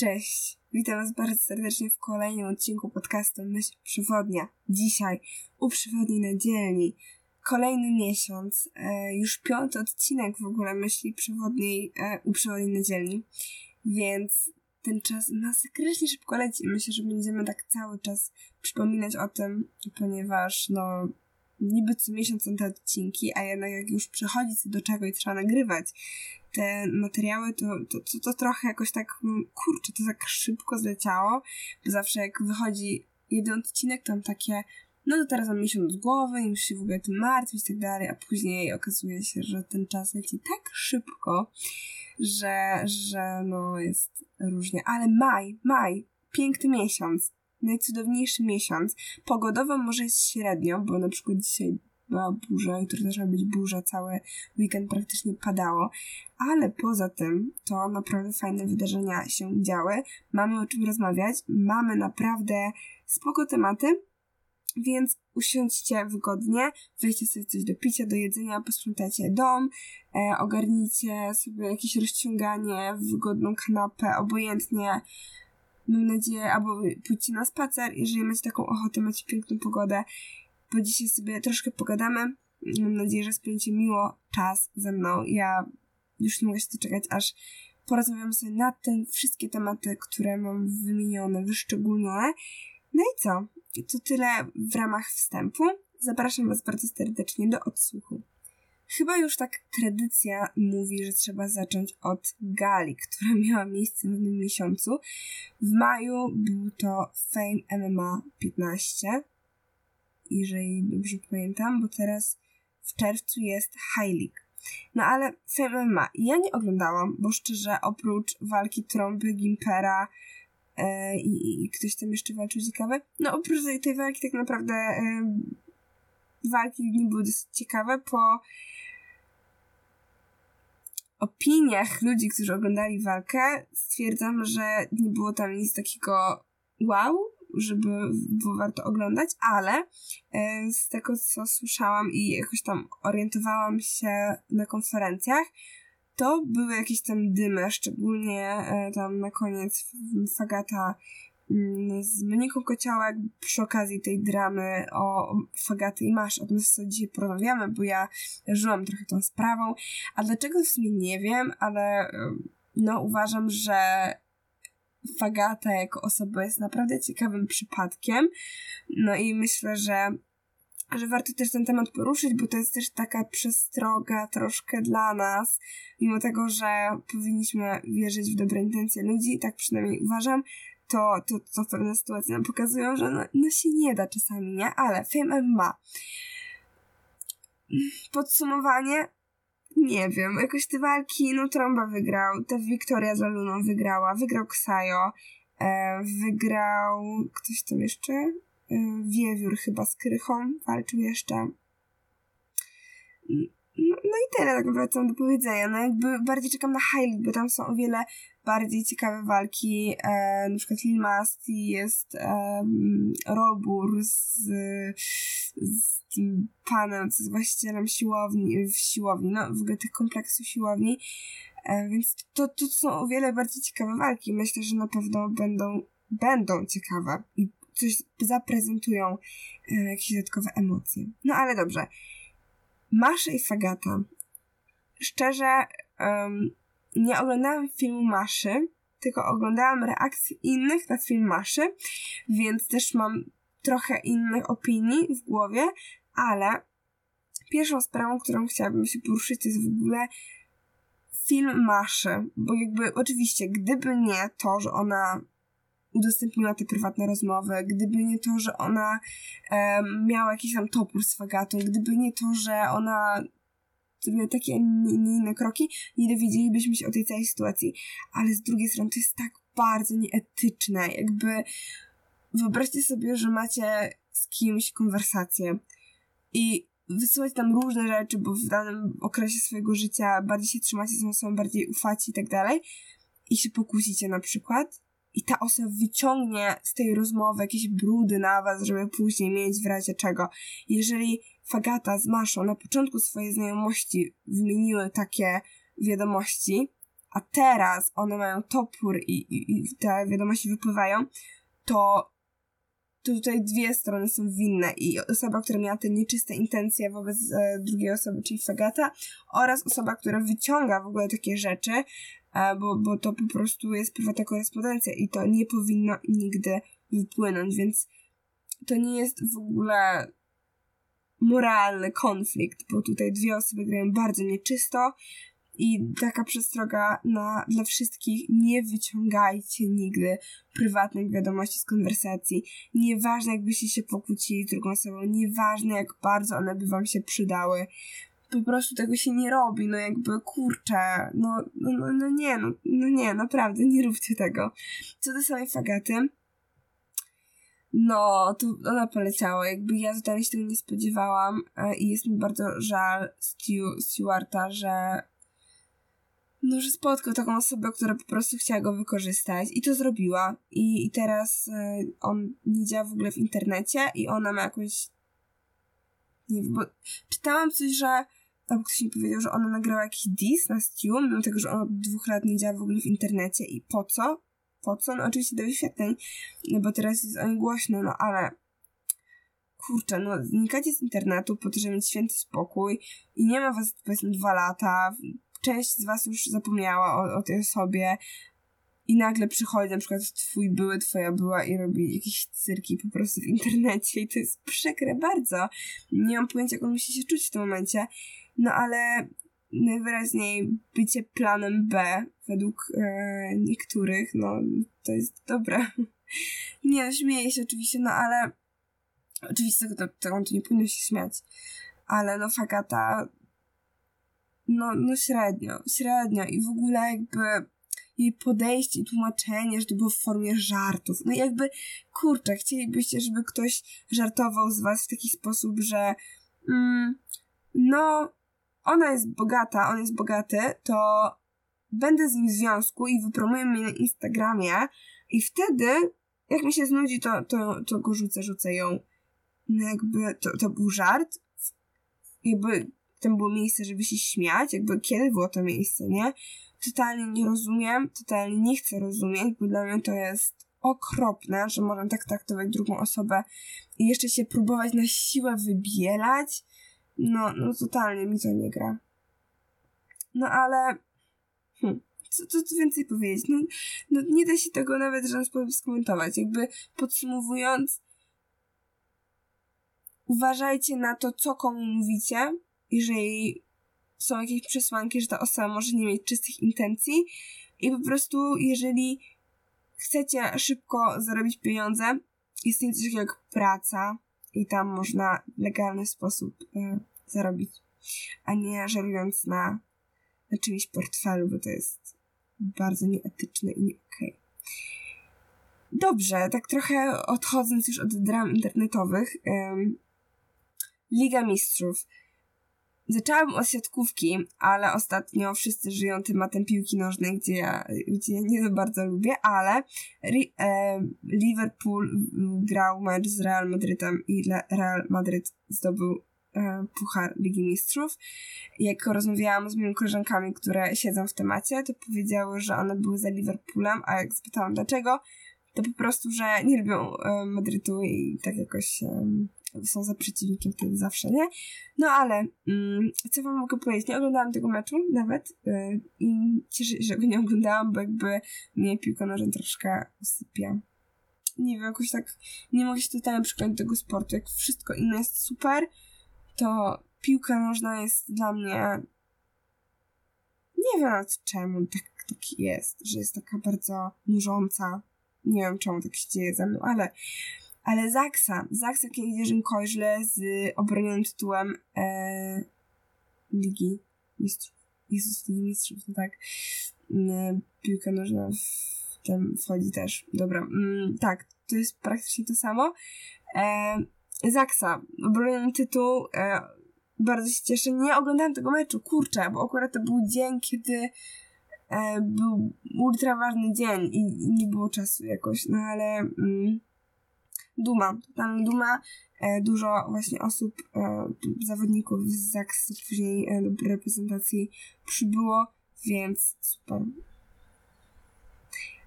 Cześć, witam Was bardzo serdecznie w kolejnym odcinku podcastu Myśl Przewodnia. Dzisiaj u Przewodniej na dzielni. Kolejny miesiąc, e, już piąty odcinek w ogóle Myśli Przewodniej e, u Przewodniej na dzielni, więc ten czas masakrycznie szybko leci. Myślę, że będziemy tak cały czas przypominać o tym, ponieważ no niby co miesiąc są te odcinki, a jednak jak już przychodzi co do czego i trzeba nagrywać te materiały, to, to, to, to trochę jakoś tak, mm, kurczę, to tak szybko zleciało, bo zawsze jak wychodzi jeden odcinek, to mam takie, no to teraz mam miesiąc z głowy, nie muszę się w ogóle tym martwić i tak dalej, a później okazuje się, że ten czas leci tak szybko, że, że no jest różnie. Ale maj, maj, piękny miesiąc, najcudowniejszy miesiąc. Pogodowo może jest średnio, bo na przykład dzisiaj była burza, jutro też być burza, cały weekend praktycznie padało, ale poza tym to naprawdę fajne wydarzenia się działy, mamy o czym rozmawiać, mamy naprawdę spoko tematy, więc usiądźcie wygodnie, weźcie sobie coś do picia, do jedzenia, posprzątajcie dom, e, ogarnijcie sobie jakieś rozciąganie, wygodną kanapę, obojętnie, mam nadzieję, albo pójdźcie na spacer, jeżeli macie taką ochotę, macie piękną pogodę, bo dzisiaj sobie troszkę pogadamy. Mam nadzieję, że spędzicie miło czas ze mną. Ja już nie mogę się doczekać, aż porozmawiamy sobie na ten wszystkie tematy, które mam wymienione, wyszczególnione. No i co? To tyle w ramach wstępu. Zapraszam Was bardzo serdecznie do odsłuchu. Chyba już tak tradycja mówi, że trzeba zacząć od gali, która miała miejsce w tym miesiącu. W maju był to Fame MMA 15, jeżeli dobrze pamiętam, bo teraz w czerwcu jest High League. No ale Fame MMA ja nie oglądałam, bo szczerze oprócz walki Trąby, Gimpera e, i, i, ktoś tam jeszcze walczył ciekawe, no oprócz tej, walki tak naprawdę e, walki nie były dosyć ciekawe, po opiniach ludzi, którzy oglądali walkę, stwierdzam, że nie było tam nic takiego wow, żeby było warto oglądać, ale e, z tego, co słyszałam i jakoś tam orientowałam się na konferencjach, to były jakieś tam dymy, szczególnie e, tam na koniec Fagata z Moniką Kociołek przy okazji tej dramy o Fagaty i Masz. O tym sobie dzisiaj porozmawiamy, bo ja żyłam trochę tą sprawą. A dlaczego w sumie nie wiem, ale no uważam, że Fagata jako osoba jest naprawdę ciekawym przypadkiem. No i myślę, że że warto też ten temat poruszyć, bo to jest też taka przestroga troszkę dla nas, mimo tego, że powinniśmy wierzyć w dobre intencje ludzi, tak przynajmniej uważam, to, to, to pewne sytuacje nam pokazują, że no, no się nie da czasami, nie? Ale Fame ma. Podsumowanie, nie wiem, jakoś te walki, no Tromba wygrał, ta Wiktoria z Laluną wygrała, wygrał Ksajo, e, wygrał ktoś tam jeszcze? E, Wiewiór chyba z Krychą walczył jeszcze. No, no i tyle tak mam do powiedzenia. No jakby bardziej czekam na highlight, bo tam są o wiele bardziej ciekawe walki. E, na przykład Lil Masti jest e, Robur z, z tym panem, co jest właścicielem siłowni, w siłowni, no w ogóle tych kompleksów siłowni. E, więc to, to są o wiele bardziej ciekawe walki. Myślę, że na pewno będą, będą ciekawe i coś zaprezentują, e, jakieś dodatkowe emocje. No ale dobrze. Masza i Fagata. Szczerze, um, nie oglądałam filmu Maszy, tylko oglądałam reakcje innych na film Maszy, więc też mam trochę innych opinii w głowie, ale pierwszą sprawą, którą chciałabym się poruszyć, jest w ogóle film Maszy, bo jakby oczywiście, gdyby nie to, że ona udostępniła te prywatne rozmowy, gdyby nie to, że ona miała jakiś tam topór z fagatą, gdyby nie to, że ona zrobiła takie, a nie inne kroki, nie dowiedzielibyśmy się o tej całej sytuacji. Ale z drugiej strony to jest tak bardzo nieetyczne, jakby wyobraźcie sobie, że macie z kimś konwersację i wysyłać tam różne rzeczy, bo w danym okresie swojego życia bardziej się trzymacie z osobą, bardziej ufacie i tak dalej i się pokusicie na przykład i ta osoba wyciągnie z tej rozmowy jakieś brudy na was, żeby później mieć w razie czego. Jeżeli Fagata z Maszą na początku swojej znajomości wymieniły takie wiadomości, a teraz one mają topór i, i, i te wiadomości wypływają, to to tutaj dwie strony są winne i osoba, która miała te nieczyste intencje wobec e, drugiej osoby, czyli Fagata, oraz osoba, która wyciąga w ogóle takie rzeczy, e, bo, bo to po prostu jest prywatna korespondencja i to nie powinno nigdy wypłynąć, więc to nie jest w ogóle moralny konflikt, bo tutaj dwie osoby grają bardzo nieczysto i taka przestroga na, dla wszystkich, nie wyciągajcie nigdy prywatnych wiadomości z konwersacji. Nieważne jakbyście się pokłócili z drugą osobą, nieważne jak bardzo one by wam się przydały. Po prostu tego się nie robi, no jakby kurczę, no, no, no, no nie, no, no nie, naprawdę, nie róbcie tego. Co do samej fagaty, no, to ona poleciała. Jakby ja totalnie się tego nie spodziewałam e, i jest mi bardzo żal Stu, Stewarta, że no, że spotkał taką osobę, która po prostu chciała go wykorzystać i to zrobiła. I, i teraz e, on nie działa w ogóle w internecie i ona ma jakąś nie wiem, bo czytałam coś, że albo ktoś mi powiedział, że ona nagrała jakiś diss na Stu, mimo tego, że on od dwóch lat nie działa w ogóle w internecie i po co? No oczywiście do wyświetleń, bo teraz jest o nim głośno, no ale kurczę, no znikacie z internetu po to, żeby mieć święty spokój i nie ma was powiedzmy dwa lata, część z was już zapomniała o, o tej osobie i nagle przychodzi na przykład twój były, twoja była i robi jakieś cyrki po prostu w internecie i to jest przykre bardzo. Nie mam pojęcia, jak on musi się czuć w tym momencie, no ale najwyraźniej bycie planem B według e, niektórych, no to jest dobre. nie, śmieję się oczywiście, no ale oczywiście tego, tego to nie powinno się śmiać, ale no Fagata no, no średnio, średnio i w ogóle jakby jej podejście i tłumaczenie, że to było w formie żartów. No jakby, kurczę, chcielibyście, żeby ktoś żartował z was w taki sposób, że mm, no, ona jest bogata, on jest bogaty, to będę z nim w związku i wypromuję mnie na Instagramie i wtedy, jak mi się znudzi, to, to, to go rzucę, rzucę ją. No jakby, to, to był żart. Jakby tam było miejsce, żeby się śmiać, jakby kiedy było to miejsce, nie? Totalnie nie rozumiem, totalnie nie chcę rozumieć, bo dla mnie to jest okropne, że można tak traktować drugą osobę i jeszcze się próbować na siłę wybielać. No, no totalnie mi to nie gra. No ale... Hm, co, co więcej powiedzieć? No, no nie da się tego nawet w żaden sposób skomentować. Jakby podsumowując, uważajcie na to, co komu mówicie, jeżeli są jakieś przesłanki, że ta osoba może nie mieć czystych intencji i po prostu jeżeli chcecie szybko zarobić pieniądze, jest coś takiego jak praca i tam można w legalny sposób e, zarobić, a nie żerując na, na czymś portfelu, bo to jest bardzo nieetyczne i nie okej. Okay. Dobrze, tak trochę odchodząc już od dram internetowych, Liga Mistrzów. Zaczęłam od siatkówki, ale ostatnio wszyscy żyją tematem piłki nożnej, gdzie ja, gdzie ja nie za bardzo lubię, ale e, Liverpool grał mecz z Real Madrytem i Real Madryt zdobył e, Puchar Ligi Mistrzów. Jak rozmawiałam z moimi koleżankami, które siedzą w temacie, to powiedziały, że one były za Liverpoolem, a jak zapytałam dlaczego, to po prostu, że nie lubią e, Madrytu i tak jakoś są za przeciwnikiem wtedy zawsze, nie? No ale, mm, co wam mogę powiedzieć? Nie oglądałam tego meczu nawet yy, i cieszę się, że go nie oglądałam, bo jakby mnie piłka nożna troszkę usypia. Nie wiem, jakoś tak nie mogę się totalnie do tego sportu. Jak wszystko inne jest super, to piłka nożna jest dla mnie nie wiem czemu tak, tak jest, że jest taka bardzo nużąca. Nie wiem czemu tak się dzieje ze mną, ale ale Zaksa, Zaksa Kędzierzyn Koźle z obronionym tytułem e, Ligi Mistrzów. Jezus, Ligi Mistrzów, no tak. E, piłka nożna w tym wchodzi też. Dobra, mm, tak, to jest praktycznie to samo. E, Zaksa, obroniony tytuł, e, bardzo się cieszę. Nie oglądałam tego meczu, kurczę, bo akurat to był dzień, kiedy e, był ultra ważny dzień i, i, nie było czasu jakoś, no ale... Mm, duma, tam duma, e, dużo właśnie osób, e, zawodników z Zaksu później e, do reprezentacji przybyło, więc super.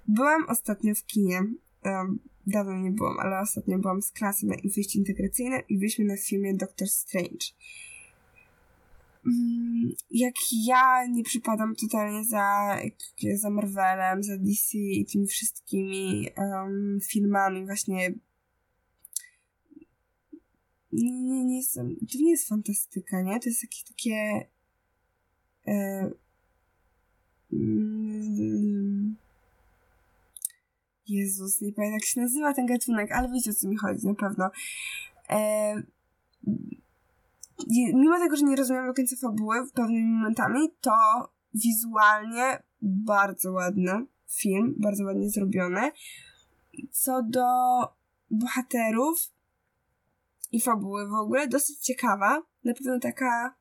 Byłam ostatnio w kinie. Dawno nie byłam, ale ostatnio byłam z klasy na wyjście integracyjne i byliśmy na filmie Doctor Strange. Mm, jak ja nie przypadam totalnie za, za Marvelem, za DC i tymi wszystkimi um, filmami właśnie nie, nie, jestem, to nie jest fantastyka, nie? To jest jakieś takie e, mm, Jezus, nie pamiętam jak się nazywa ten gatunek, ale wiecie o co mi chodzi na pewno. E, mimo tego, że nie rozumiem do końca fabuły pewnymi momentami, to wizualnie bardzo ładny film, bardzo ładnie zrobiony. Co do bohaterów i fabuły w ogóle, dosyć ciekawa. Na pewno taka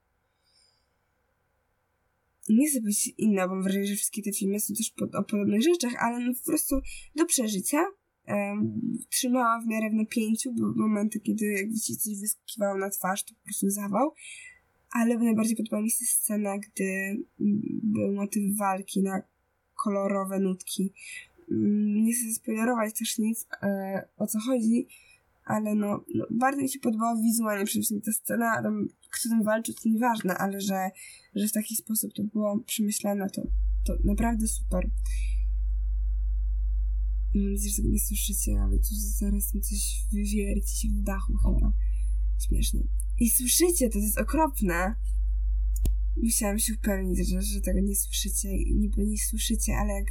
nie chcę być inna, bo mam wrażenie, że wszystkie te filmy są też o podobnych rzeczach, ale no po prostu do przeżycia. Um, trzymała w miarę w napięciu, były momenty, kiedy jakby ci coś wyskakiwało na twarz, to po prostu zawał. Ale najbardziej podobała mi się scena, gdy był motyw walki na kolorowe nutki. Mm, nie chcę spoilerować też nic, e, o co chodzi, ale no, no, bardzo mi się podobała wizualnie przede wszystkim ta scena, tam, kto tam walczył, to nieważne, ale że, że w taki sposób to było przemyślane, to, to naprawdę super. Mam nadzieję, że tego nie słyszycie, ale tu zaraz mi coś wywierci się w dachu chyba. Śmiesznie. I słyszycie, to jest okropne. Musiałam się upewnić, że, że tego nie słyszycie niby nie słyszycie, ale jak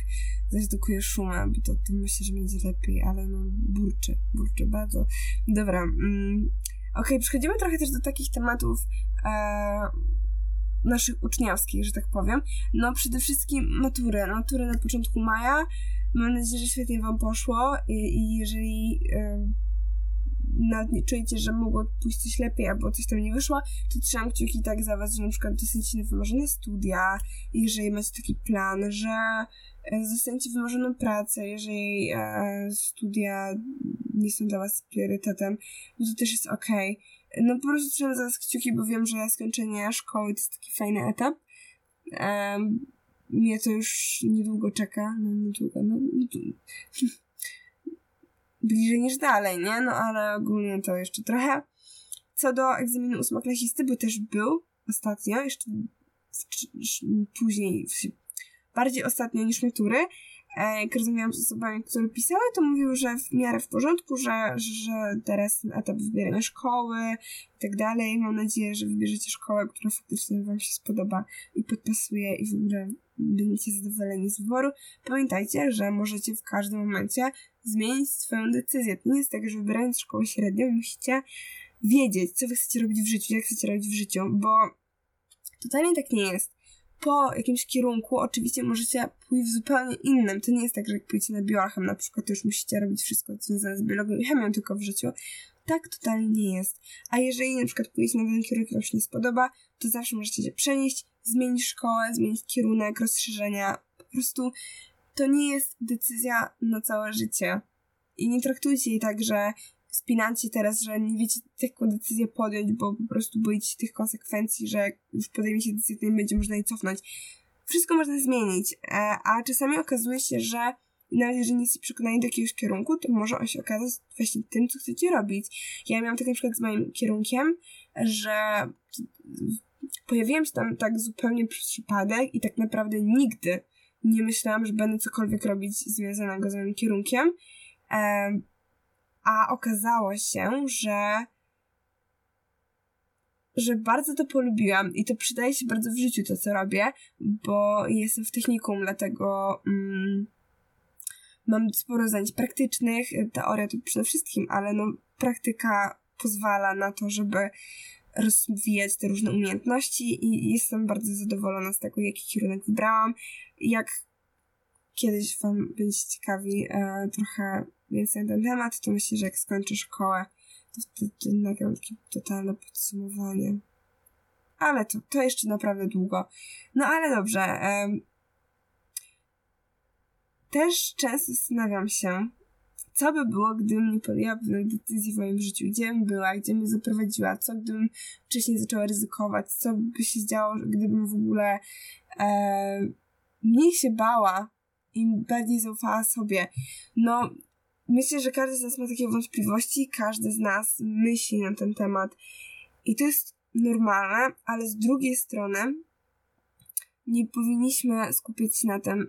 zredukuję szumem, to, to myślę, że będzie lepiej, ale no burczy, burczy bardzo. Dobra, mm, okej, okay, przechodzimy trochę też do takich tematów e, naszych uczniowskich, że tak powiem. No przede wszystkim matury, matury na początku maja. Mam nadzieję, że świetnie wam poszło i, i jeżeli... E, nawet nie czujecie, że mogło pójść coś lepiej albo coś tam nie wyszło, to trzymam kciuki tak za was, że na przykład dostaniecie wymarzone studia, jeżeli macie taki plan, że dostaniecie e, wymarzoną pracę, jeżeli e, studia nie są dla was priorytetem, no to też jest okej. Okay. No po prostu trzymam za was kciuki, bo wiem, że skończenie szkoły to jest taki fajny etap. Um, mnie to już niedługo czeka, no niedługo, no, no bliżej niż dalej, nie? No ale ogólnie to jeszcze trochę. Co do egzaminu ósmoklasisty, bo też był ostatnio, jeszcze później, bardziej ostatnio niż matury, e, jak rozmawiałam z osobami, które pisały, to mówiły, że w miarę w porządku, że, że teraz ten etap wybierania szkoły i tak dalej. Mam nadzieję, że wybierzecie szkołę, która faktycznie Wam się spodoba i podpasuje i w ogóle będziecie zadowoleni z wyboru. Pamiętajcie, że możecie w każdym momencie zmienić swoją decyzję. To nie jest tak, że wybierając szkołę średnią musicie wiedzieć, co wy chcecie robić w życiu, jak chcecie robić w życiu, bo totalnie tak nie jest. Po jakimś kierunku oczywiście możecie pójść w zupełnie innym. To nie jest tak, że jak pójdziecie na biochem na przykład, to już musicie robić wszystko związane z biologią i chemią tylko w życiu. Tak totalnie nie jest. A jeżeli na przykład pójdziecie na ten kierunek, który się nie spodoba, to zawsze możecie się przenieść, zmienić szkołę, zmienić kierunek, rozszerzenia. Po prostu to nie jest decyzja na całe życie. I nie traktujcie jej tak, że spinacie teraz, że nie wiecie taką decyzję podjąć, bo po prostu boicie się tych konsekwencji, że już podejmiecie decyzję, to nie będzie można jej cofnąć. Wszystko można zmienić, e, a czasami okazuje się, że nawet jeżeli nie jesteście przekonani do jakiegoś kierunku, to może on się okazać właśnie tym, co chcecie robić. Ja miałam tak na przykład z moim kierunkiem, że pojawiłam się tam tak zupełnie przez przypadek i tak naprawdę nigdy nie myślałam, że będę cokolwiek robić związanego z moim kierunkiem. A okazało się, że że bardzo to polubiłam i to przydaje się bardzo w życiu to, co robię, bo jestem w technikum, dlatego mm, mam sporo zajęć praktycznych, teoria to przede wszystkim, ale no praktyka pozwala na to, żeby rozwijać te różne umiejętności i jestem bardzo zadowolona z tego, jaki kierunek wybrałam. Jak kiedyś Wam będziecie ciekawi e, trochę więcej na ten temat, to myślę, że jak skończę szkołę, to wtedy nagram takie totalne podsumowanie. Ale to, to jeszcze naprawdę długo. No ale dobrze. E, też często zastanawiam się, co by było, gdybym nie podjęła pewnej decyzji w moim życiu, gdzie bym była, gdzie mnie zaprowadziła, co gdybym wcześniej zaczęła ryzykować, co by się działo, gdybym w ogóle e, mniej się bała im bardziej zaufała sobie. No, myślę, że każdy z nas ma takie wątpliwości, każdy z nas myśli na ten temat i to jest normalne, ale z drugiej strony nie powinniśmy skupić się na tym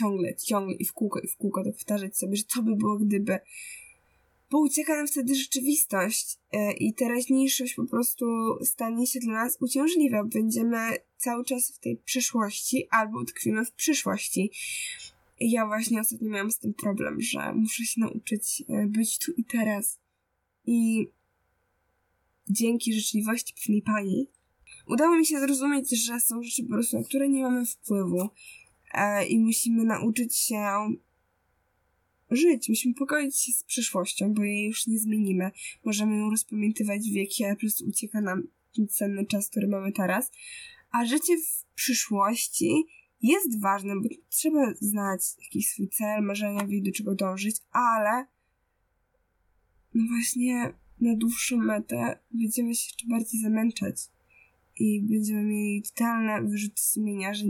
ciągle, ciągle i w kółko, i w kółko to powtarzać sobie, że co by było gdyby, bo ucieka nam wtedy rzeczywistość e, i teraźniejszość po prostu stanie się dla nas uciążliwa. Będziemy cały czas w tej przeszłości albo tkwimy w przyszłości. Ja właśnie ostatnio miałam z tym problem, że muszę się nauczyć e, być tu i teraz. I dzięki życzliwości pewnej pani udało mi się zrozumieć, że są rzeczy po prostu, na które nie mamy wpływu i musimy nauczyć się żyć, musimy pogodzić się z przyszłością, bo jej już nie zmienimy. Możemy ją rozpamiętywać wieki, ale po prostu ucieka nam ten cenny czas, który mamy teraz. A życie w przyszłości jest ważne, bo trzeba znać jakiś swój cel, marzenia, wiedzieć do czego dążyć, ale no właśnie na dłuższą metę będziemy się jeszcze bardziej zamęczać i będziemy mieli totalne wyrzuty sumienia, że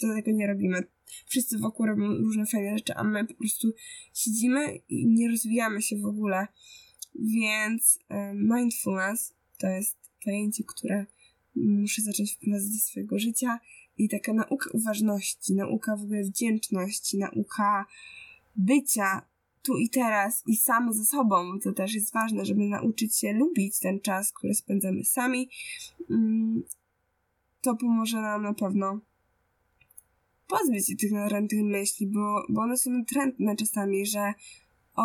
do tego nie robimy. Wszyscy wokół robią różne fajne rzeczy, a my po prostu siedzimy i nie rozwijamy się w ogóle. Więc mindfulness to jest pojęcie, które muszę zacząć wprowadzać do swojego życia i taka nauka uważności, nauka w ogóle wdzięczności, nauka bycia tu i teraz i sami ze sobą, to też jest ważne, żeby nauczyć się lubić ten czas, który spędzamy sami. Mm, to pomoże nam na pewno pozbyć się tych natrętnych myśli, bo, bo one są natrętne czasami, że o,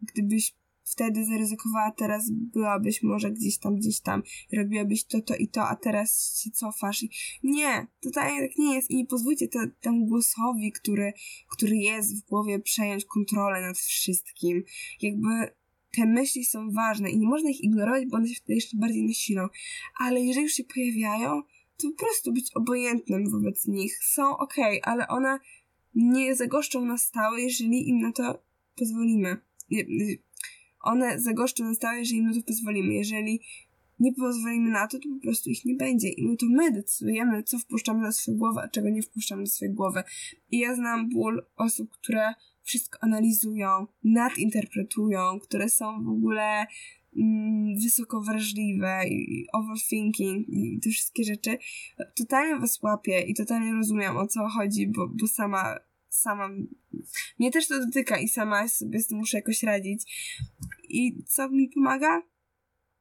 gdybyś wtedy zaryzykowała, teraz byłabyś może gdzieś tam, gdzieś tam, robiłabyś to, to i to, a teraz się cofasz i nie, totalnie tak nie jest i nie pozwólcie te, temu głosowi, który, który jest w głowie, przejąć kontrolę nad wszystkim. Jakby te myśli są ważne i nie można ich ignorować, bo one się wtedy jeszcze bardziej nasilą, ale jeżeli już się pojawiają, to po prostu być obojętnym wobec nich. Są ok, ale one nie zagoszczą na stałe, jeżeli im na to pozwolimy one zagoszczą na stałe, jeżeli im to pozwolimy. Jeżeli nie pozwolimy na to, to po prostu ich nie będzie. I my to my decydujemy, co wpuszczamy do swojej głowy, a czego nie wpuszczamy do swojej głowy. I ja znam ból osób, które wszystko analizują, nadinterpretują, które są w ogóle mm, wysoko wrażliwe i overthinking i te wszystkie rzeczy. Totalnie was łapię i totalnie rozumiem o co chodzi, bo, bo sama sama mnie też to dotyka i sama sobie z tym muszę jakoś radzić. I co mi pomaga?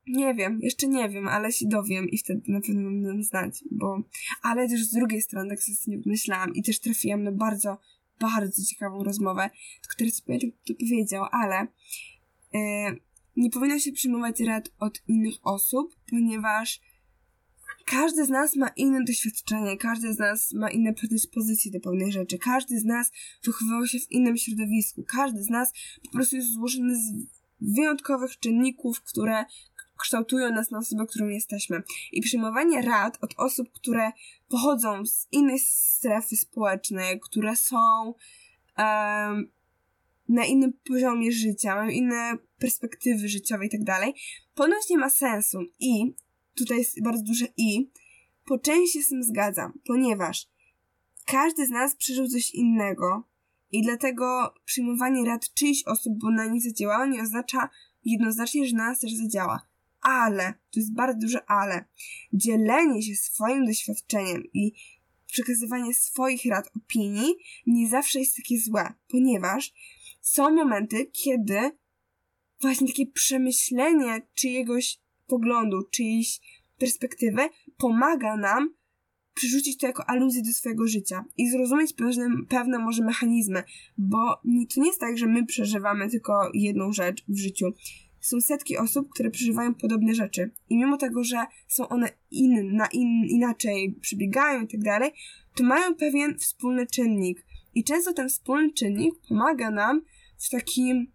Nie wiem, jeszcze nie wiem, ale się dowiem i wtedy na pewno będę znać, bo... Ale też z drugiej strony tak sobie nie myślałam i też trafiłam na bardzo, bardzo ciekawą rozmowę, który sobie to powiedział, ale yy, nie powinno się przyjmować rad od innych osób, ponieważ każdy z nas ma inne doświadczenie, każdy z nas ma inne predyspozycje do pewnych rzeczy, każdy z nas wychowywał się w innym środowisku, każdy z nas po prostu jest złożony z wyjątkowych czynników, które kształtują nas na osobę, którą jesteśmy. I przyjmowanie rad od osób, które pochodzą z innej strefy społecznej, które są um, na innym poziomie życia, mają inne perspektywy życiowe i tak dalej, ponoć nie ma sensu. I tutaj jest bardzo duże i, po części się z tym zgadzam, ponieważ każdy z nas przeżył coś innego i dlatego przyjmowanie rad czyjś osób, bo na nich zadziałało, nie oznacza jednoznacznie, że na nas też zadziała. Ale, to jest bardzo duże ale, dzielenie się swoim doświadczeniem i przekazywanie swoich rad, opinii nie zawsze jest takie złe, ponieważ są momenty, kiedy właśnie takie przemyślenie czyjegoś poglądu, czyjejś perspektywy pomaga nam przerzucić to jako aluzję do swojego życia i zrozumieć pewne, pewne może mechanizmy, bo nie, to nie jest tak, że my przeżywamy tylko jedną rzecz w życiu. Są setki osób, które przeżywają podobne rzeczy i mimo tego, że są one inne, in, inaczej przebiegają i tak dalej, to mają pewien wspólny czynnik i często ten wspólny czynnik pomaga nam w takim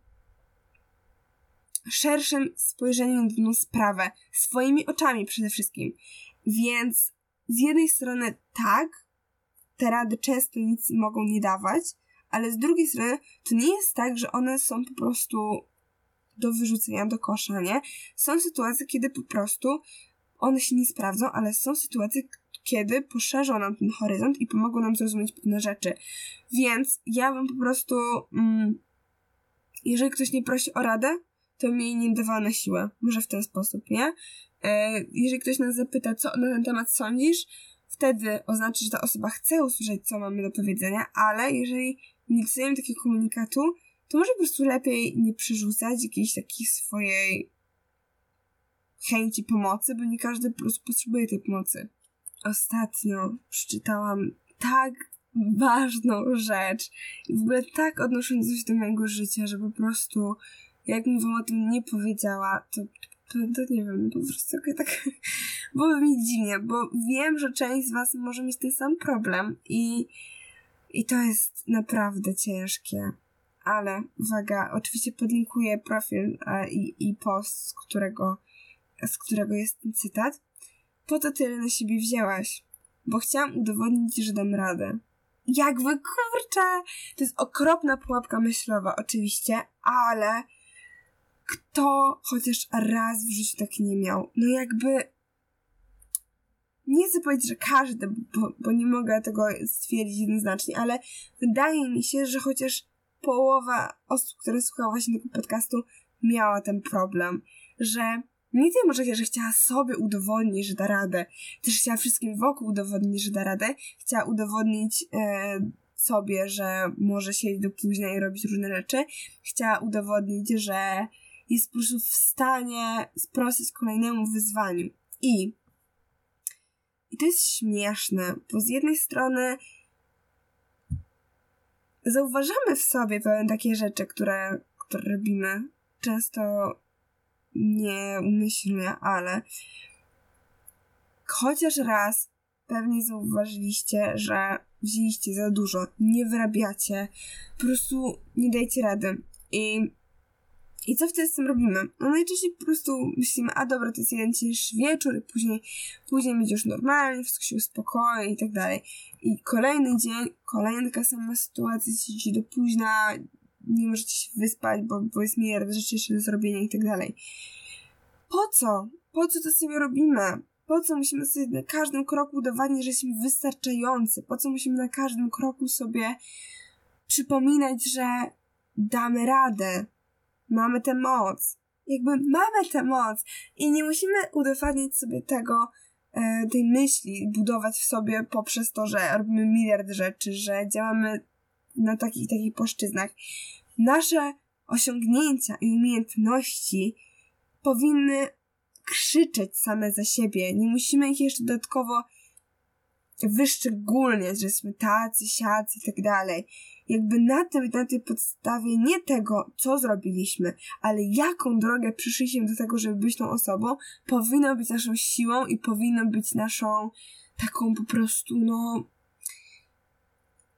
szerszym spojrzeniem na sprawę, swoimi oczami przede wszystkim. Więc z jednej strony tak, te rady często nic mogą nie dawać, ale z drugiej strony to nie jest tak, że one są po prostu do wyrzucenia do kosza, nie? Są sytuacje, kiedy po prostu one się nie sprawdzą, ale są sytuacje, kiedy poszerzą nam ten horyzont i pomogą nam zrozumieć pewne rzeczy. Więc ja bym po prostu, mm, jeżeli ktoś nie prosi o radę, to mi nie dawała na siłę. Może w ten sposób, nie? E, jeżeli ktoś nas zapyta, co na ten temat sądzisz, wtedy oznacza, że ta osoba chce usłyszeć, co mamy do powiedzenia, ale jeżeli nie dostajemy takiego komunikatu, to może po prostu lepiej nie przerzucać jakiejś takiej swojej chęci pomocy, bo nie każdy po prostu potrzebuje tej pomocy. Ostatnio przeczytałam tak ważną rzecz i w ogóle tak odnoszącą się do mojego życia, że po prostu jakbym wam o tym nie powiedziała, to, to, to nie wiem, po prostu tak byłoby mi dziwnie, bo wiem, że część z was może mieć ten sam problem i, i to jest naprawdę ciężkie. Ale uwaga, oczywiście podlinkuję profil e, i, i post, z którego, z którego jest ten cytat. Po to tyle na siebie wzięłaś, bo chciałam udowodnić, że dam radę. Jakby kurczę, to jest okropna pułapka myślowa, oczywiście, ale kto chociaż raz w życiu tak nie miał? No jakby nie chcę powiedzieć, że każdy, bo, bo nie mogę tego stwierdzić jednoznacznie, ale wydaje mi się, że chociaż połowa osób, które słuchały właśnie tego podcastu, miała ten problem, że nie tylko, że, że chciała sobie udowodnić, że da radę, też chciała wszystkim wokół udowodnić, że da radę, chciała udowodnić e, sobie, że może siedzieć do późna i robić różne rzeczy, chciała udowodnić, że jest po prostu w stanie sprostać kolejnemu wyzwaniu. I, i to jest śmieszne, bo z jednej strony zauważamy w sobie pewne takie rzeczy, które, które robimy. Często nieumyślnie, ale chociaż raz pewnie zauważyliście, że wzięliście za dużo, nie wyrabiacie, po prostu nie dajcie rady. I i co wtedy z tym robimy? No najczęściej po prostu myślimy, a dobra, to jest jeden cięższy wieczór i później, później będzie już normalnie, wszystko się uspokoi i tak dalej. I kolejny dzień, kolejna taka sama sytuacja, siedzicie do późna, nie możecie się wyspać, bo, bo jest miliard rzeczy jeszcze do zrobienia i tak dalej. Po co? Po co to sobie robimy? Po co musimy sobie na każdym kroku udowadniać, że jesteśmy wystarczający? Po co musimy na każdym kroku sobie przypominać, że damy radę? Mamy tę moc. Jakby mamy tę moc i nie musimy udowadniać sobie tego, e, tej myśli, budować w sobie poprzez to, że robimy miliard rzeczy, że działamy na takich takich płaszczyznach. Nasze osiągnięcia i umiejętności powinny krzyczeć same za siebie. Nie musimy ich jeszcze dodatkowo wyszczególniać, że jesteśmy tacy, siacy i tak dalej jakby na tym, na tej podstawie nie tego, co zrobiliśmy, ale jaką drogę przyszliśmy do tego, żeby być tą osobą, powinno być naszą siłą i powinno być naszą taką po prostu, no,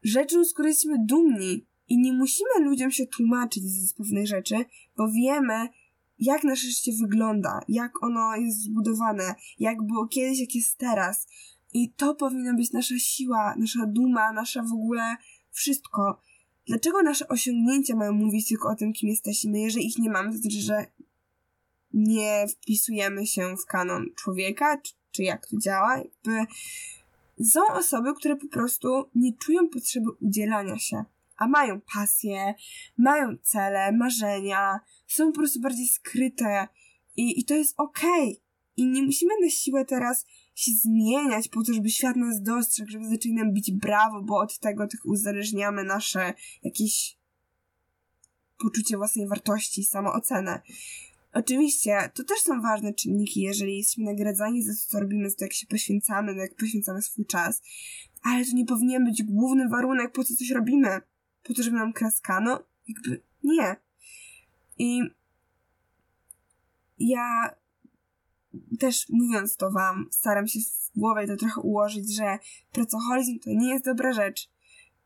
rzeczą, z której jesteśmy dumni. I nie musimy ludziom się tłumaczyć z pewnych rzeczy, bo wiemy, jak nasze życie wygląda, jak ono jest zbudowane, jak było kiedyś, jak jest teraz. I to powinna być nasza siła, nasza duma, nasza w ogóle wszystko. Dlaczego nasze osiągnięcia mają mówić tylko o tym, kim jesteśmy? Jeżeli ich nie mamy, to znaczy, że nie wpisujemy się w kanon człowieka, czy, czy jak to działa. Jakby są osoby, które po prostu nie czują potrzeby udzielania się, a mają pasję, mają cele, marzenia, są po prostu bardziej skryte i, i to jest okej. Okay. I nie musimy na siłę teraz się zmieniać po to, żeby świat nas dostrzegł, żeby zaczęli nam bić brawo, bo od tego tych uzależniamy nasze jakieś poczucie własnej wartości, samoocenę. Oczywiście, to też są ważne czynniki, jeżeli jesteśmy nagradzani za to, co robimy, za to, jak się poświęcamy, jak poświęcamy swój czas. Ale to nie powinien być główny warunek, po co coś robimy. Po to, żeby nam kraskano? Jakby nie. I ja też mówiąc to wam, staram się w głowie to trochę ułożyć, że pracoholizm to nie jest dobra rzecz.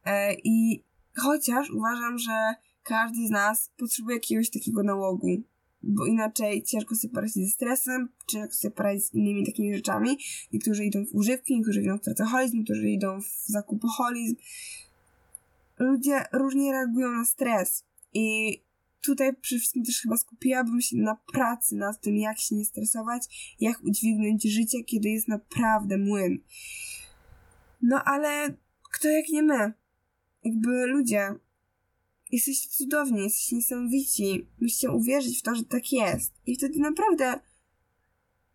E, I chociaż uważam, że każdy z nas potrzebuje jakiegoś takiego nałogu, bo inaczej ciężko sobie poradzić ze stresem, ciężko sobie poradzić z innymi takimi rzeczami. Niektórzy idą w używki, niektórzy idą w pracoholizm, niektórzy idą w zakupoholizm. Ludzie różnie reagują na stres i tutaj przede wszystkim też chyba skupiłabym się na pracy, nad tym, jak się nie stresować, jak udźwignąć życie, kiedy jest naprawdę młyn. No ale kto jak nie my? Jakby ludzie, jesteście cudowni, jesteście niesamowici, musicie uwierzyć w to, że tak jest. I wtedy naprawdę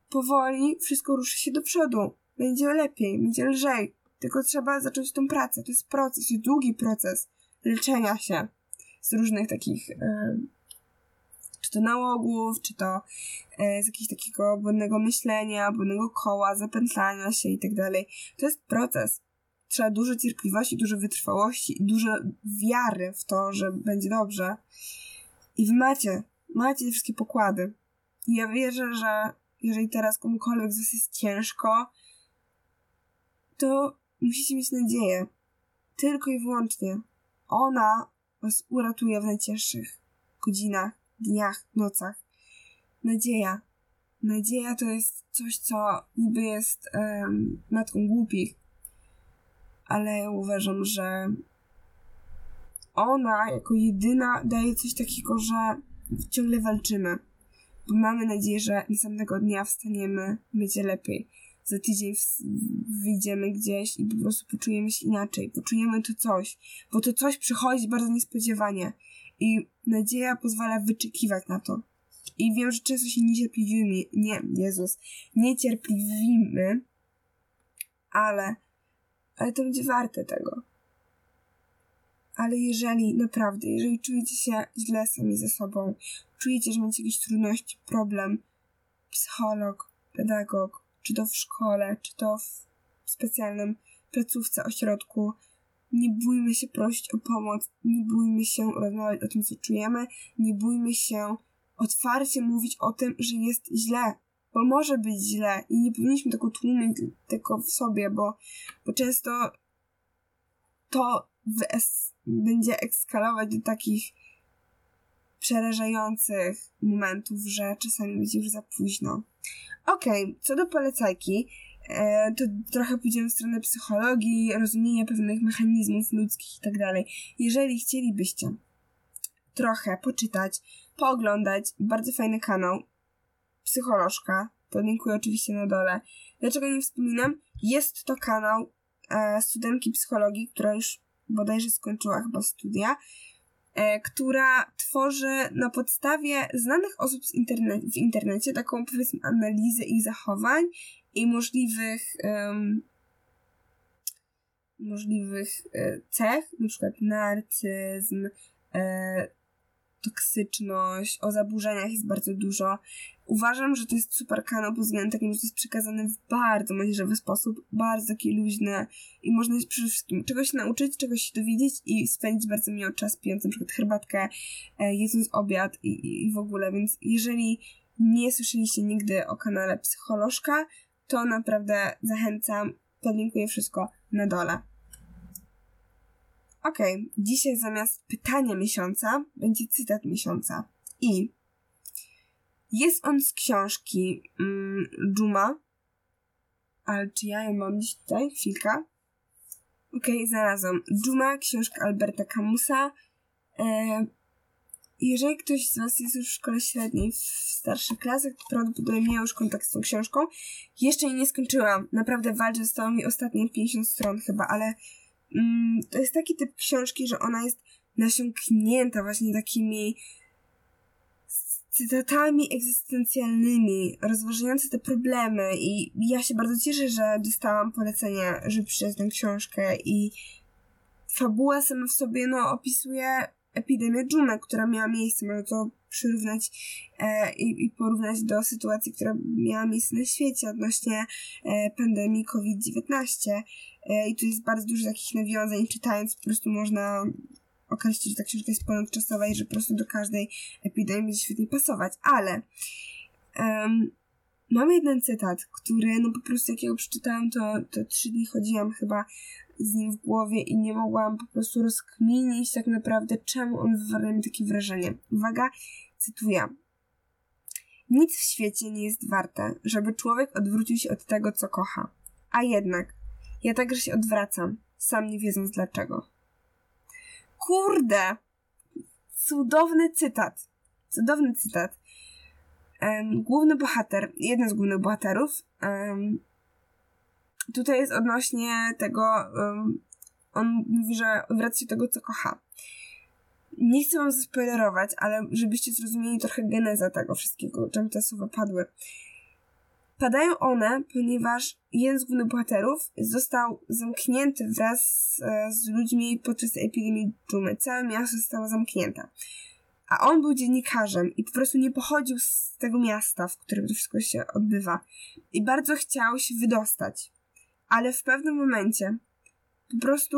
powoli wszystko ruszy się do przodu. Będzie lepiej, będzie lżej. Tylko trzeba zacząć tą pracę. To jest proces, długi proces leczenia się z różnych takich, e, czy to nałogów, czy to e, z jakiegoś takiego błędnego myślenia, błędnego koła, zapętlania się i tak dalej. To jest proces. Trzeba dużo cierpliwości, dużo wytrwałości i dużo wiary w to, że będzie dobrze. I wy macie, macie te wszystkie pokłady. I ja wierzę, że jeżeli teraz komukolwiek z was jest ciężko, to musicie mieć nadzieję. Tylko i wyłącznie. Ona was uratuje w najcięższych godzinach, dniach, nocach. Nadzieja. Nadzieja to jest coś, co niby jest um, matką głupich, ale ja uważam, że ona jako jedyna daje coś takiego, że ciągle walczymy. Bo mamy nadzieję, że następnego dnia wstaniemy, będzie lepiej za tydzień wyjdziemy gdzieś i po prostu poczujemy się inaczej, poczujemy to coś, bo to coś przychodzi bardzo niespodziewanie i nadzieja pozwala wyczekiwać na to. I wiem, że często się niecierpliwimy, nie, Jezus, niecierpliwimy, ale, ale to będzie warte tego. Ale jeżeli, naprawdę, jeżeli czujecie się źle sami ze sobą, czujecie, że macie jakieś trudności, problem, psycholog, pedagog, czy to w szkole, czy to w specjalnym placówce, ośrodku. Nie bójmy się prosić o pomoc, nie bójmy się rozmawiać o tym, co czujemy, nie bójmy się otwarcie mówić o tym, że jest źle, bo może być źle i nie powinniśmy tego tłumić tylko w sobie, bo, bo często to będzie ekskalować do takich przerażających momentów, że czasami będzie już za późno. Okej, okay, co do polecajki, e, to trochę pójdziemy w stronę psychologii, rozumienia pewnych mechanizmów ludzkich i tak dalej. Jeżeli chcielibyście trochę poczytać, pooglądać, bardzo fajny kanał, psycholożka, podlinkuję oczywiście na dole. Dlaczego nie wspominam? Jest to kanał e, studentki psychologii, która już bodajże skończyła chyba studia, która tworzy na podstawie znanych osób w internecie taką powiedzmy analizę ich zachowań i możliwych um, możliwych e, cech, na przykład narcyzm, e, toksyczność, o zaburzeniach jest bardzo dużo. Uważam, że to jest super kanał pod względem takim, że to jest przekazane w bardzo mądrzewy sposób, bardzo takie i można przede wszystkim czegoś nauczyć, czegoś się dowiedzieć i spędzić bardzo miło czas pijąc na przykład herbatkę, e, jedząc obiad i, i w ogóle, więc jeżeli nie słyszeliście nigdy o kanale Psycholożka, to naprawdę zachęcam, podlinkuję wszystko na dole. Okej, okay. dzisiaj zamiast pytania miesiąca będzie cytat miesiąca. I jest on z książki mm. Ale czy ja ją mam dziś tutaj? Chwilka. Okej, okay, znalazłam. Juma, książka Alberta Camusa. E, jeżeli ktoś z Was jest już w szkole średniej, w starszych klasach, to prawdopodobnie miał już kontakt z tą książką. Jeszcze jej nie skończyłam. Naprawdę walczę, zostało mi ostatnie 50 stron chyba, ale mm, to jest taki typ książki, że ona jest nasiąknięta właśnie takimi cytatami egzystencjalnymi, rozważające te problemy i ja się bardzo cieszę, że dostałam polecenie, żeby przeczytać tę książkę i fabuła sama w sobie, no, opisuje epidemię dżumy, która miała miejsce, można to przyrównać e, i, i, porównać do sytuacji, która miała miejsce na świecie odnośnie e, pandemii COVID-19. E, I tu jest bardzo dużo takich nawiązań, czytając po prostu można określić, że ta książka jest ponadczasowa i że po prostu do każdej epidemii będzie świetnie pasować, ale um, mam jeden cytat, który no po prostu jak ja go przeczytałam, to, to trzy dni chodziłam chyba z nim w głowie i nie mogłam po prostu rozkminić tak naprawdę, czemu on wywarł mi takie wrażenie. Uwaga, cytuję. Nic w świecie nie jest warte, żeby człowiek odwrócił się od tego, co kocha. A jednak, ja także się odwracam, sam nie wiedząc dlaczego. Kurde! cudowny cytat. Cudowny cytat. Um, główny bohater, jeden z głównych bohaterów, um, tutaj jest odnośnie tego, um, on mówi, że wraca się tego, co kocha. Nie chcę wam zaspoilerować, ale żebyście zrozumieli trochę genezę tego wszystkiego, czym te słowa padły. Padają one, ponieważ jeden z głównych bohaterów został zamknięty wraz e, z ludźmi podczas epidemii dżumy. Całe miasto zostało zamknięte. A on był dziennikarzem i po prostu nie pochodził z tego miasta, w którym to wszystko się odbywa. I bardzo chciał się wydostać. Ale w pewnym momencie po prostu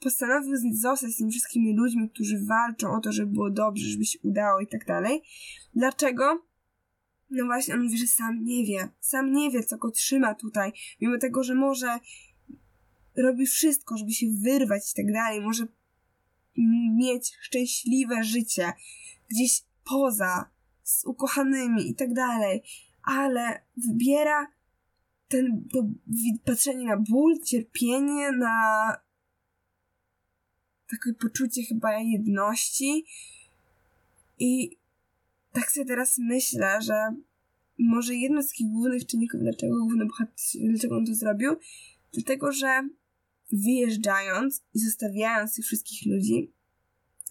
postanowił zostać z tymi wszystkimi ludźmi, którzy walczą o to, żeby było dobrze, żeby się udało i tak dalej. Dlaczego? No właśnie, on mówi, że sam nie wie. Sam nie wie, co go trzyma tutaj. Mimo tego, że może robi wszystko, żeby się wyrwać i tak dalej. Może mieć szczęśliwe życie gdzieś poza, z ukochanymi i tak dalej. Ale wybiera ten, to patrzenie na ból, cierpienie, na takie poczucie chyba jedności i tak sobie teraz myślę, że może jedno z takich głównych czynników, dlaczego główny bohater, dlaczego on to zrobił, dlatego, że wyjeżdżając i zostawiając tych wszystkich ludzi,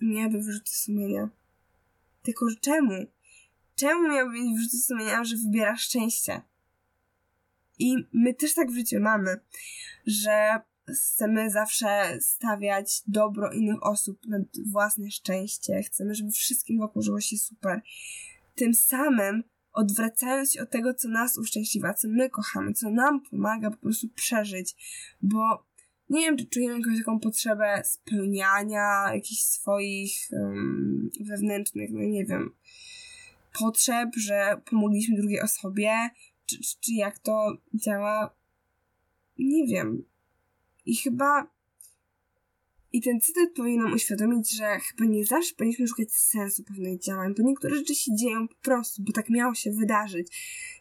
miałaby wyrzuty sumienia. Tylko że czemu? Czemu miałby mieć wyrzuty sumienia, że wybiera szczęście? I my też tak w życiu mamy, że chcemy zawsze stawiać dobro innych osób nad własne szczęście. Chcemy, żeby wszystkim wokół żyło się super. Tym samym odwracając się od tego, co nas uszczęśliwia, co my kochamy, co nam pomaga po prostu przeżyć, bo nie wiem, czy czujemy jakąś taką potrzebę spełniania jakichś swoich um, wewnętrznych, no nie wiem, potrzeb, że pomogliśmy drugiej osobie, czy, czy, jak to działa, nie wiem. I chyba. I ten cytat powinien nam uświadomić, że chyba nie zawsze powinniśmy szukać sensu pewnych działań, bo niektóre rzeczy się dzieją po prostu, bo tak miało się wydarzyć.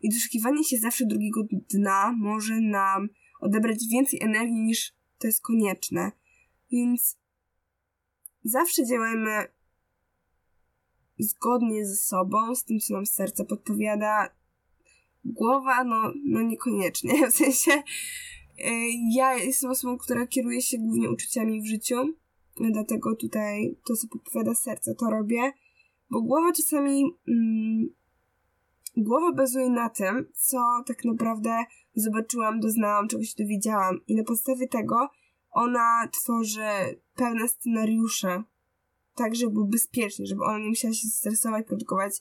I doszukiwanie się zawsze drugiego dna może nam odebrać więcej energii niż to jest konieczne. Więc zawsze działajmy zgodnie ze sobą, z tym, co nam serce podpowiada. Głowa, no, no niekoniecznie. W sensie, E, ja jestem osobą, która kieruje się głównie uczuciami w życiu, dlatego tutaj to, co podpowiada serce, to robię, bo głowa czasami. Mm, głowa bazuje na tym, co tak naprawdę zobaczyłam, doznałam, czegoś dowiedziałam, i na podstawie tego ona tworzy pewne scenariusze tak, żeby był bezpieczny, żeby ona nie musiała się stresować, produkować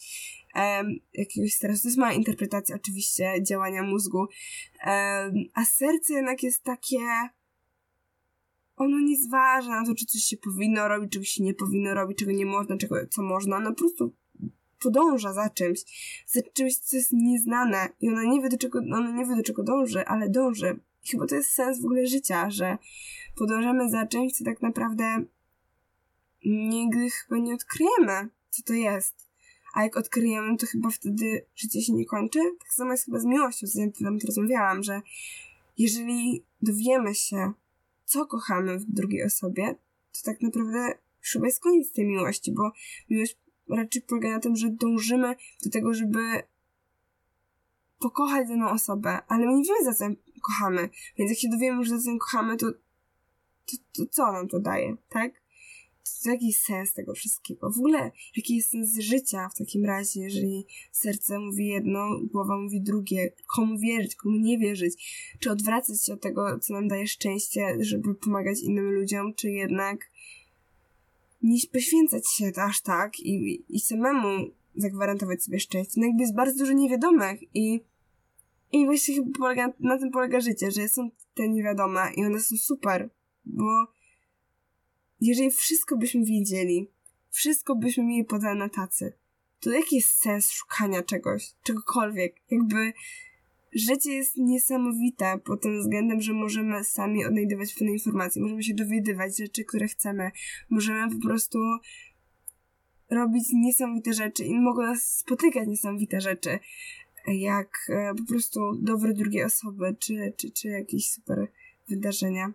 um, jakiegoś stresu. To jest mała interpretacja oczywiście działania mózgu. Um, a serce jednak jest takie ono nie zważa na to, czy coś się powinno robić, czego się nie powinno robić, czego nie można, czego, co można. No po prostu podąża za czymś, za czymś, co jest nieznane i ona nie wie, do czego, ona nie wie, do czego dąży, ale dąży. I chyba to jest sens w ogóle życia, że podążamy za czymś, co tak naprawdę nigdy chyba nie odkryjemy, co to jest. A jak odkryjemy, to chyba wtedy życie się nie kończy. Tak samo jest chyba z miłością, z tym rozmawiałam, że jeżeli dowiemy się, co kochamy w drugiej osobie, to tak naprawdę chyba jest koniec tej miłości, bo miłość raczej polega na tym, że dążymy do tego, żeby pokochać daną osobę, ale my nie wiemy, za co kochamy. Więc jak się dowiemy, że za co kochamy, to, to, to co nam to daje, tak? Jaki sens tego wszystkiego? W ogóle, jaki jest sens życia w takim razie, jeżeli serce mówi jedno, głowa mówi drugie? Komu wierzyć, komu nie wierzyć? Czy odwracać się od tego, co nam daje szczęście, żeby pomagać innym ludziom, czy jednak nie poświęcać się aż tak i, i samemu zagwarantować sobie szczęście? No jakby jest bardzo dużo niewiadomych i i właśnie polega, na tym polega życie, że są te niewiadome i one są super, bo jeżeli wszystko byśmy wiedzieli, wszystko byśmy mieli podane na tacy, to jaki jest sens szukania czegoś, czegokolwiek? Jakby życie jest niesamowite pod tym względem, że możemy sami odnajdywać pewne informacje, możemy się dowiadywać rzeczy, które chcemy, możemy po prostu robić niesamowite rzeczy i mogą nas spotykać niesamowite rzeczy, jak e, po prostu dobre drugie osoby, czy, czy, czy jakieś super wydarzenia.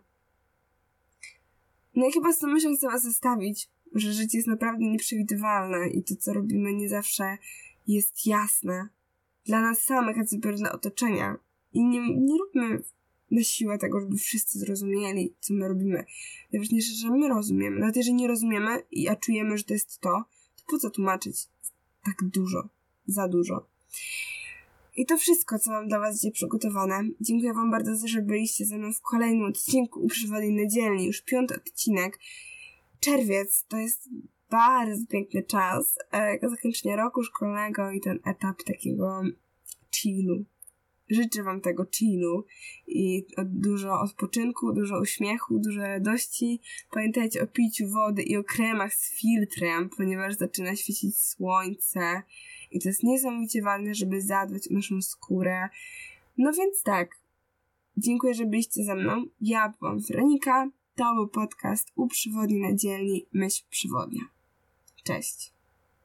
No i chyba z tą myślą chcę was zostawić. że życie jest naprawdę nieprzewidywalne i to, co robimy, nie zawsze jest jasne dla nas samych, a też dla otoczenia. I nie, nie róbmy na siłę tego, żeby wszyscy zrozumieli, co my robimy. Najważniejsze, że my rozumiemy. Nawet jeżeli nie rozumiemy, a czujemy, że to jest to, to po co tłumaczyć tak dużo, za dużo. I to wszystko, co mam dla Was dzisiaj przygotowane. Dziękuję Wam bardzo, że byliście ze mną w kolejnym odcinku Uprzywodnej Niedzielni, już piąty odcinek. Czerwiec to jest bardzo piękny czas, e, zakończenie roku szkolnego i ten etap takiego chillu. Życzę Wam tego chillu i dużo odpoczynku, dużo uśmiechu, dużo radości. Pamiętajcie o piciu wody i o kremach z filtrem, ponieważ zaczyna świecić słońce i to jest niesamowicie ważne, żeby zadbać o naszą skórę. No więc tak, dziękuję, że byliście ze mną. Ja byłam Weronika. To był podcast u przywodni na dzielni Myśl Przywodnia. Cześć.